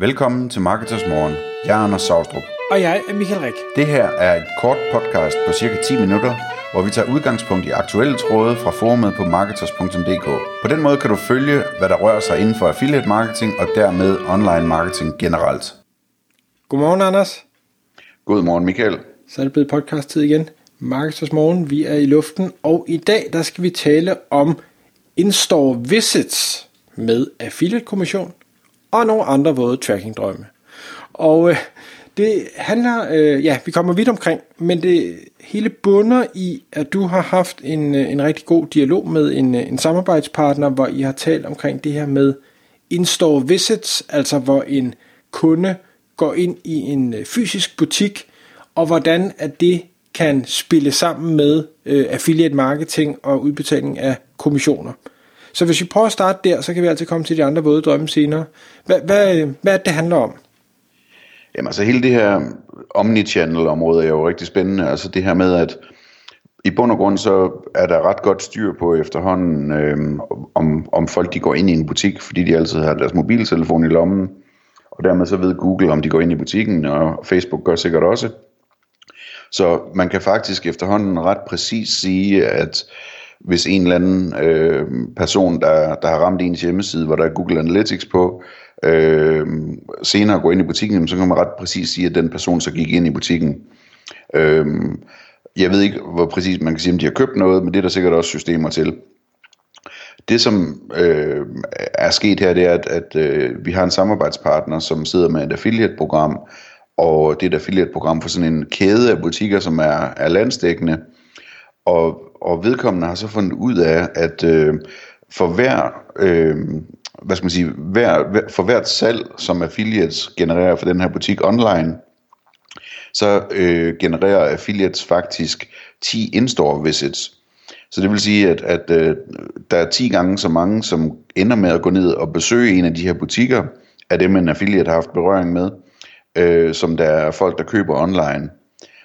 Velkommen til Marketers Morgen. Jeg er Anders Saustrup. Og jeg er Michael Rik. Det her er et kort podcast på cirka 10 minutter, hvor vi tager udgangspunkt i aktuelle tråde fra forumet på marketers.dk. På den måde kan du følge, hvad der rører sig inden for affiliate marketing og dermed online marketing generelt. Godmorgen, Anders. Godmorgen, Michael. Så er det blevet podcast-tid igen. Marketers Morgen, vi er i luften, og i dag der skal vi tale om in-store visits med affiliate-kommission og nogle andre våde tracking-drømme. Og øh, det handler, øh, ja, vi kommer vidt omkring, men det hele bunder i, at du har haft en, øh, en rigtig god dialog med en, øh, en samarbejdspartner, hvor I har talt omkring det her med in-store visits, altså hvor en kunde går ind i en øh, fysisk butik, og hvordan at det kan spille sammen med øh, affiliate marketing og udbetaling af kommissioner. Så hvis vi prøver at starte der, så kan vi altid komme til de andre våde drømme senere. Hvad, hvad, hvad er det, det handler om? Jamen altså hele det her omnichannel-område er jo rigtig spændende. Altså det her med, at i bund og grund så er der ret godt styr på efterhånden, øh, om, om folk de går ind i en butik, fordi de altid har deres mobiltelefon i lommen. Og dermed så ved Google, om de går ind i butikken, og Facebook gør sikkert også. Så man kan faktisk efterhånden ret præcis sige, at hvis en eller anden øh, person, der, der har ramt ens hjemmeside, hvor der er Google Analytics på, øh, senere går ind i butikken, så kan man ret præcis sige, at den person så gik ind i butikken. Øh, jeg ved ikke, hvor præcis man kan sige, om de har købt noget, men det er der sikkert også systemer til. Det, som øh, er sket her, det er, at, at øh, vi har en samarbejdspartner, som sidder med et affiliate-program, og det er et affiliate-program for sådan en kæde af butikker, som er, er landsdækkende. Og, og vedkommende har så fundet ud af, at øh, for hver, øh, hvad skal man sige, hver, for hvert salg, som affiliates genererer for den her butik online, så øh, genererer affiliates faktisk 10 in-store visits. Så det vil sige, at, at øh, der er 10 gange så mange, som ender med at gå ned og besøge en af de her butikker, af dem en affiliate har haft berøring med, øh, som der er folk, der køber online.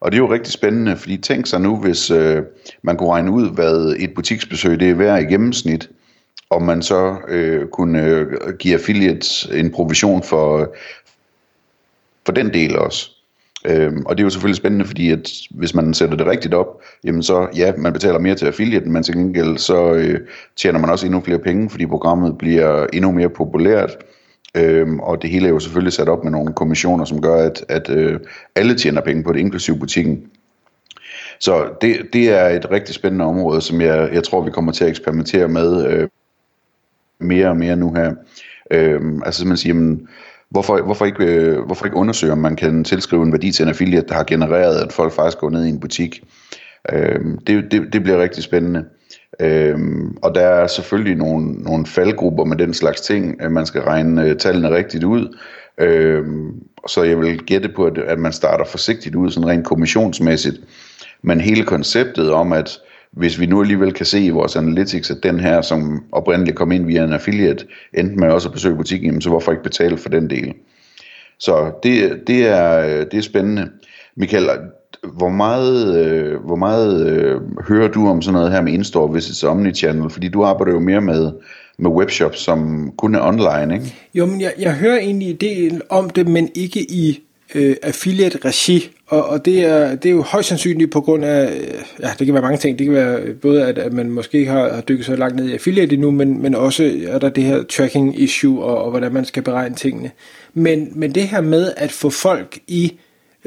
Og det er jo rigtig spændende, fordi tænk sig nu, hvis øh, man kunne regne ud, hvad et butiksbesøg det er værd i gennemsnit, og man så øh, kunne øh, give affiliates en provision for, for den del også. Øhm, og det er jo selvfølgelig spændende, fordi at hvis man sætter det rigtigt op, jamen så ja, man betaler mere til affiliaten, men til gengæld så øh, tjener man også endnu flere penge, fordi programmet bliver endnu mere populært. Øhm, og det hele er jo selvfølgelig sat op med nogle kommissioner, som gør, at, at øh, alle tjener penge på det, inklusive butikken. Så det, det er et rigtig spændende område, som jeg, jeg tror, vi kommer til at eksperimentere med øh, mere og mere nu her. Øhm, altså man siger, jamen, hvorfor, hvorfor, ikke, øh, hvorfor ikke undersøge, om man kan tilskrive en værdi til en affiliate, der har genereret, at folk faktisk går ned i en butik. Øhm, det, det, det bliver rigtig spændende. Øhm, og der er selvfølgelig nogle, nogle faldgrupper med den slags ting. at Man skal regne øh, tallene rigtigt ud. Øhm, så jeg vil gætte på, at, at man starter forsigtigt ud, sådan rent kommissionsmæssigt. Men hele konceptet om, at hvis vi nu alligevel kan se i vores analytics, at den her, som oprindeligt kom ind via en affiliate, endte med også at besøge butikken, så hvorfor ikke betale for den del? Så det, det, er, øh, det er spændende. Michael, hvor meget, øh, hvor meget øh, hører du om sådan noget her med Instore visits omnichannel? Fordi du arbejder jo mere med, med webshops, som kun er online, ikke? Jo, men jeg, jeg hører egentlig en del om det, men ikke i øh, affiliate-regi. Og, og det, er, det er jo højst sandsynligt på grund af, øh, ja, det kan være mange ting. Det kan være både, at, at man måske ikke har, har dykket så langt ned i affiliate endnu, men, men også er der det her tracking-issue, og, og hvordan man skal beregne tingene. Men, men det her med at få folk i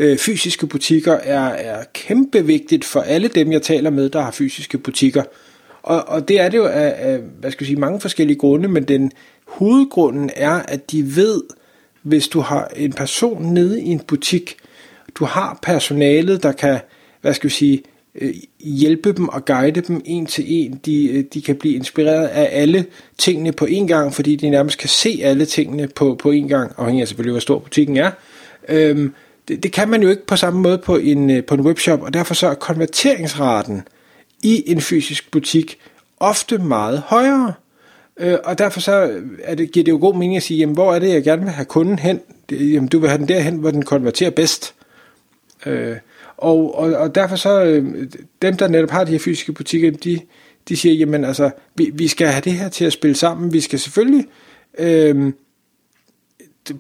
øh, fysiske butikker er, er kæmpe vigtigt for alle dem, jeg taler med, der har fysiske butikker. Og, og det er det jo af, af hvad skal jeg sige, mange forskellige grunde, men den hovedgrunden er, at de ved, hvis du har en person nede i en butik, du har personalet, der kan, hvad skal vi sige, øh, hjælpe dem og guide dem en til en. De, øh, de kan blive inspireret af alle tingene på en gang, fordi de nærmest kan se alle tingene på, på en gang, afhængig af selvfølgelig, hvor stor butikken er. Øhm, det, det kan man jo ikke på samme måde på en, øh, på en webshop, og derfor så er konverteringsraten i en fysisk butik ofte meget højere. Øh, og derfor så øh, er det, giver det jo god mening at sige, jamen, hvor er det, jeg gerne vil have kunden hen? Det, jamen, du vil have den derhen, hvor den konverterer bedst. Øh, og, og, og derfor så, øh, dem der netop har de her fysiske butikker, de, de siger, jamen altså, vi, vi skal have det her til at spille sammen. Vi skal selvfølgelig øh,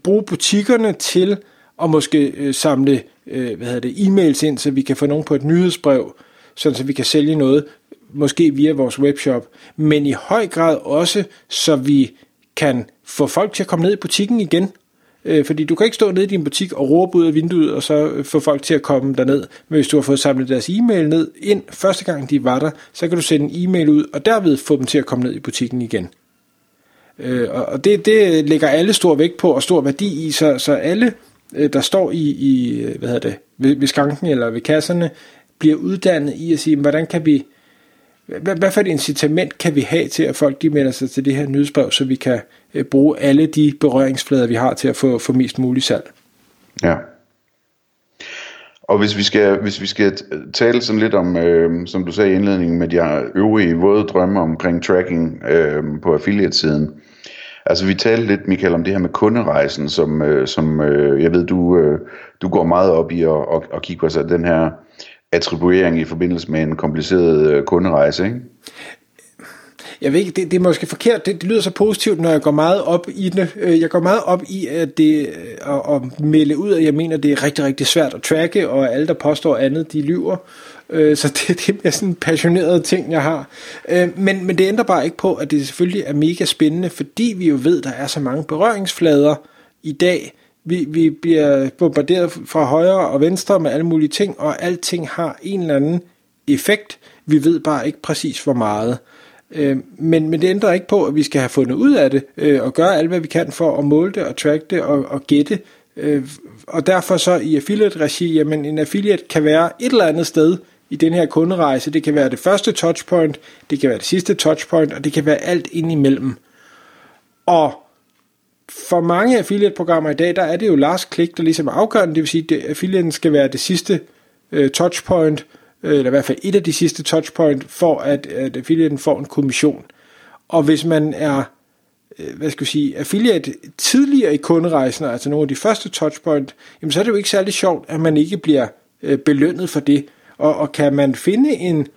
bruge butikkerne til og måske øh, samle øh, hvad hedder det, e-mails ind, så vi kan få nogen på et nyhedsbrev, sådan så vi kan sælge noget, måske via vores webshop, men i høj grad også, så vi kan få folk til at komme ned i butikken igen, Øh, fordi du kan ikke stå nede i din butik og råbe ud af vinduet, og så øh, få folk til at komme derned. Men hvis du har fået samlet deres e-mail ned ind første gang de var der, så kan du sende en e-mail ud, og derved få dem til at komme ned i butikken igen. Øh, og det, det lægger alle stor vægt på og stor værdi i, så, så alle, Øh, der står i, i øh, hvad hedder det, ved, ved skranken eller ved kasserne, bliver uddannet i at sige, hvordan kan vi, hvad, hvad for et incitament kan vi have til, at folk de melder sig til det her nyhedsbrev, så vi kan øh, bruge alle de berøringsflader, vi har til at få, få mest muligt salg? Ja. Og hvis vi skal, hvis vi skal tale sådan lidt om, øh, som du sagde i indledningen, med de øvrige våde drømme omkring tracking øh, på affiliate-siden. Altså vi talte lidt, Michael, om det her med kunderejsen, som, øh, som øh, jeg ved, du, øh, du går meget op i at, at, at kigge på så den her attribuering i forbindelse med en kompliceret øh, kunderejse, ikke? Jeg ved ikke, det, det er måske forkert, det, det lyder så positivt, når jeg går meget op i det. Øh, jeg går meget op i at, det, øh, at, at melde ud, at jeg mener, det er rigtig, rigtig svært at tracke, og alle, der påstår andet, de lyver. Øh, så det, det er sådan en passioneret ting, jeg har. Men, men det ændrer bare ikke på, at det selvfølgelig er mega spændende, fordi vi jo ved, at der er så mange berøringsflader i dag, vi, vi bliver bombarderet fra højre og venstre med alle mulige ting, og alting har en eller anden effekt. Vi ved bare ikke præcis hvor meget. Øh, men, men det ændrer ikke på, at vi skal have fundet ud af det, øh, og gøre alt, hvad vi kan for at måle det og track det og, og gætte. Øh, og derfor så i affiliate-regi, jamen en affiliate kan være et eller andet sted i den her kunderejse. Det kan være det første touchpoint, det kan være det sidste touchpoint, og det kan være alt indimellem. Og for mange affiliate-programmer i dag, der er det jo last click, der ligesom er afgørende. Det vil sige, at affiliaten skal være det sidste øh, touchpoint, Øh, eller i hvert fald et af de sidste touchpoint, for at, at affiliaten får en kommission. Og hvis man er øh, hvad skal jeg sige, affiliate tidligere i kunderejsen, altså nogle af de første touchpoint, jamen så er det jo ikke særlig sjovt, at man ikke bliver øh, belønnet for det. Og, og kan man finde en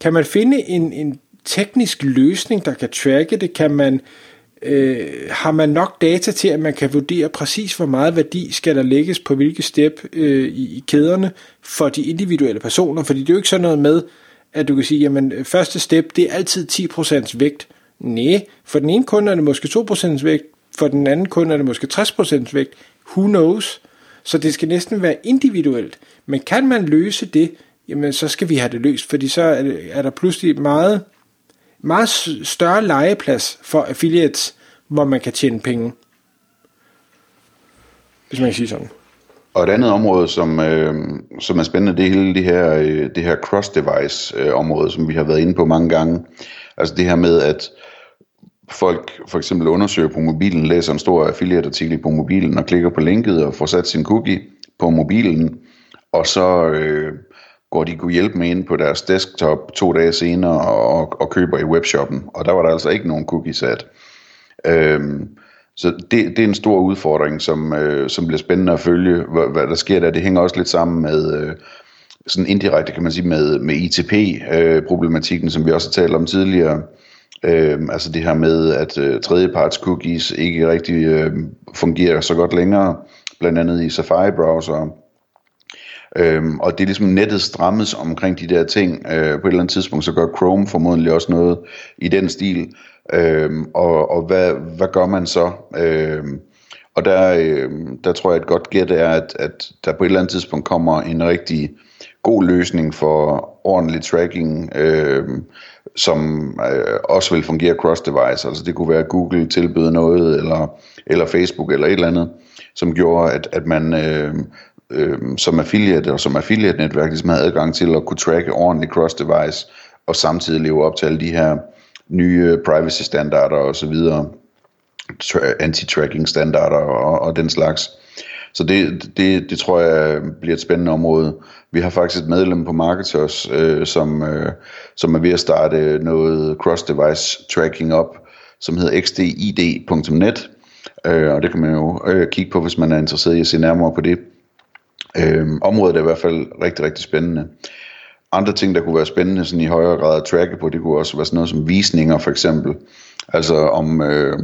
kan man finde en, en teknisk løsning, der kan tracke det, kan man øh, har man nok data til, at man kan vurdere præcis, hvor meget værdi skal der lægges på hvilke step øh, i, i kæderne for de individuelle personer. Fordi det er jo ikke sådan noget med, at du kan sige, jamen øh, første step, det er altid 10% vægt. Nej, for den ene kunde er det måske 2% vægt, for den anden kunde er det måske 60% vægt. Who knows? Så det skal næsten være individuelt. Men kan man løse det, jamen så skal vi have det løst, fordi så er, er der pludselig meget meget større legeplads for affiliates, hvor man kan tjene penge. Hvis man kan sige sådan. Og et andet område, som, øh, som er spændende, det er hele det her, øh, det her cross-device øh, område, som vi har været inde på mange gange. Altså det her med, at folk for eksempel undersøger på mobilen, læser en stor affiliate-artikel på mobilen og klikker på linket og får sat sin cookie på mobilen, og så øh, går de kunne hjælpe med ind på deres desktop to dage senere og, og køber i webshoppen. Og der var der altså ikke nogen cookies sat. Øhm, så det, det er en stor udfordring, som, øh, som bliver spændende at følge, hvad, hvad der sker der. Det hænger også lidt sammen med, øh, sådan indirekte kan man sige, med, med ITP-problematikken, øh, som vi også har talt om tidligere. Øh, altså det her med, at øh, tredjeparts cookies ikke rigtig øh, fungerer så godt længere, blandt andet i Safari-browser. Øhm, og det er ligesom nettet strammes omkring de der ting. Øh, på et eller andet tidspunkt, så gør Chrome formodentlig også noget i den stil. Øhm, og og hvad, hvad gør man så? Øhm, og der, øh, der tror jeg et godt gæt er, at, at der på et eller andet tidspunkt kommer en rigtig god løsning for ordentlig tracking, øh, som øh, også vil fungere cross-device. Altså det kunne være, at Google tilbyder noget, eller, eller Facebook, eller et eller andet, som gjorde, at, at man øh, øh, som affiliate og som affiliate-netværk ligesom havde adgang til at kunne tracke ordentligt cross-device, og samtidig leve op til alle de her nye privacy-standarder og så videre, anti-tracking standarder og, og den slags. Så det, det, det tror jeg bliver et spændende område. Vi har faktisk et medlem på Marketers, øh, som, øh, som er ved at starte noget cross-device tracking op, som hedder xdid.net, øh, og det kan man jo øh, kigge på, hvis man er interesseret i at se nærmere på det. Øhm, området er i hvert fald rigtig, rigtig spændende. Andre ting, der kunne være spændende sådan i højere grad at tracke på, det kunne også være sådan noget som visninger for eksempel. Altså om, øh,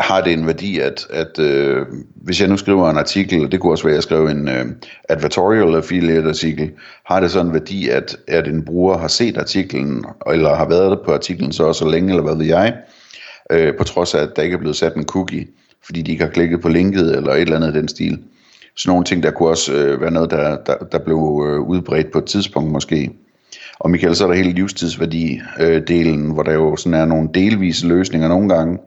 har det en værdi, at, at øh, hvis jeg nu skriver en artikel, det kunne også være, at jeg skrev en øh, advertorial affiliate artikel, har det sådan en værdi, at, at en bruger har set artiklen, eller har været der på artiklen så også længe, eller hvad ved jeg, øh, på trods af, at der ikke er blevet sat en cookie, fordi de ikke har klikket på linket, eller et eller andet i den stil. Sådan nogle ting, der kunne også øh, være noget, der, der, der blev øh, udbredt på et tidspunkt måske. Og Michael, så er der hele livstidsværdi-delen, øh, hvor der jo sådan er nogle delvise løsninger nogle gange,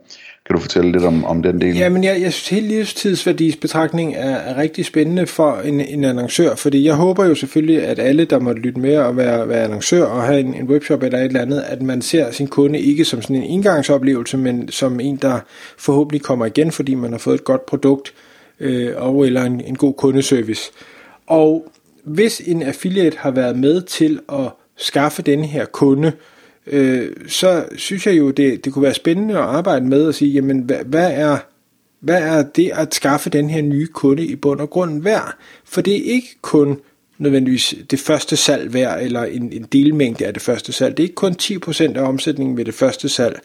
kan du fortælle lidt om, om den del? Ja, men jeg, jeg synes, hele livstidsværdisbetragtning er, er rigtig spændende for en, en annoncør, fordi jeg håber jo selvfølgelig, at alle, der måtte lytte med og være, være annoncør og have en, en webshop eller et eller andet, at man ser sin kunde ikke som sådan en engangsoplevelse, men som en, der forhåbentlig kommer igen, fordi man har fået et godt produkt øh, og eller en, en god kundeservice. Og hvis en affiliate har været med til at skaffe denne her kunde, øh, så synes jeg jo, det, det kunne være spændende at arbejde med at sige, jamen hvad, hvad er hvad er det at skaffe den her nye kunde i bund og grund værd? For det er ikke kun nødvendigvis det første salg værd, eller en, en delmængde af det første salg. Det er ikke kun 10% af omsætningen ved det første salg.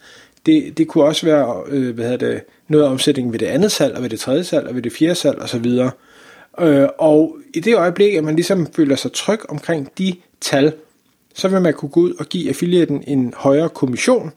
Det, det kunne også være øh, hvad det, noget af omsætningen ved det andet salg, og ved det tredje salg, og ved det fjerde salg osv. Øh, og i det øjeblik, at man ligesom føler sig tryg omkring de tal, så vil man kunne gå ud og give affiliaten en højere kommission,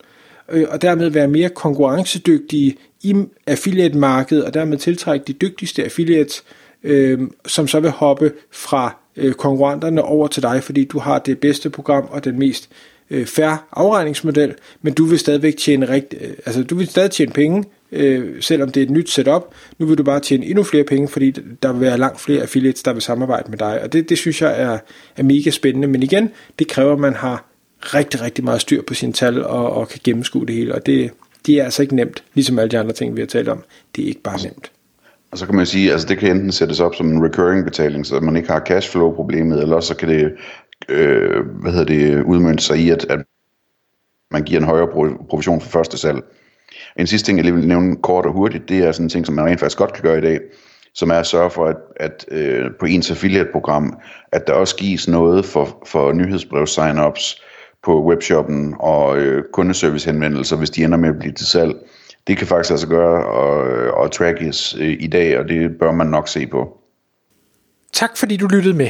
øh, og dermed være mere konkurrencedygtige i affiliate-markedet, og dermed tiltrække de dygtigste affiliates, øh, som så vil hoppe fra øh, konkurrenterne over til dig, fordi du har det bedste program og den mest øh, færre afregningsmodel, men du vil stadigvæk tjene rigt, øh, altså du vil stadig tjene penge, øh, selvom det er et nyt setup. Nu vil du bare tjene endnu flere penge, fordi der vil være langt flere affiliates, der vil samarbejde med dig. Og det, det synes jeg er, er mega spændende. Men igen, det kræver, at man har rigtig, rigtig meget styr på sine tal og, og kan gennemskue det hele. Og det, det er altså ikke nemt, ligesom alle de andre ting, vi har talt om. Det er ikke bare nemt. Og så kan man sige, altså det kan enten sættes op som en recurring betaling, så man ikke har cashflow problemet, eller så kan det, øh, hvad hedder det, udmønte sig i, at, at man giver en højere provision for første salg. En sidste ting, jeg lige vil nævne kort og hurtigt, det er sådan en ting, som man rent faktisk godt kan gøre i dag, som er at sørge for, at, at øh, på ens affiliate-program, at der også gives noget for, for nyhedsbrev-signups på webshoppen og øh, kundeservice-henvendelser, hvis de ender med at blive til salg. Det kan faktisk altså gøre og, og trackes øh, i dag, og det bør man nok se på. Tak fordi du lyttede med.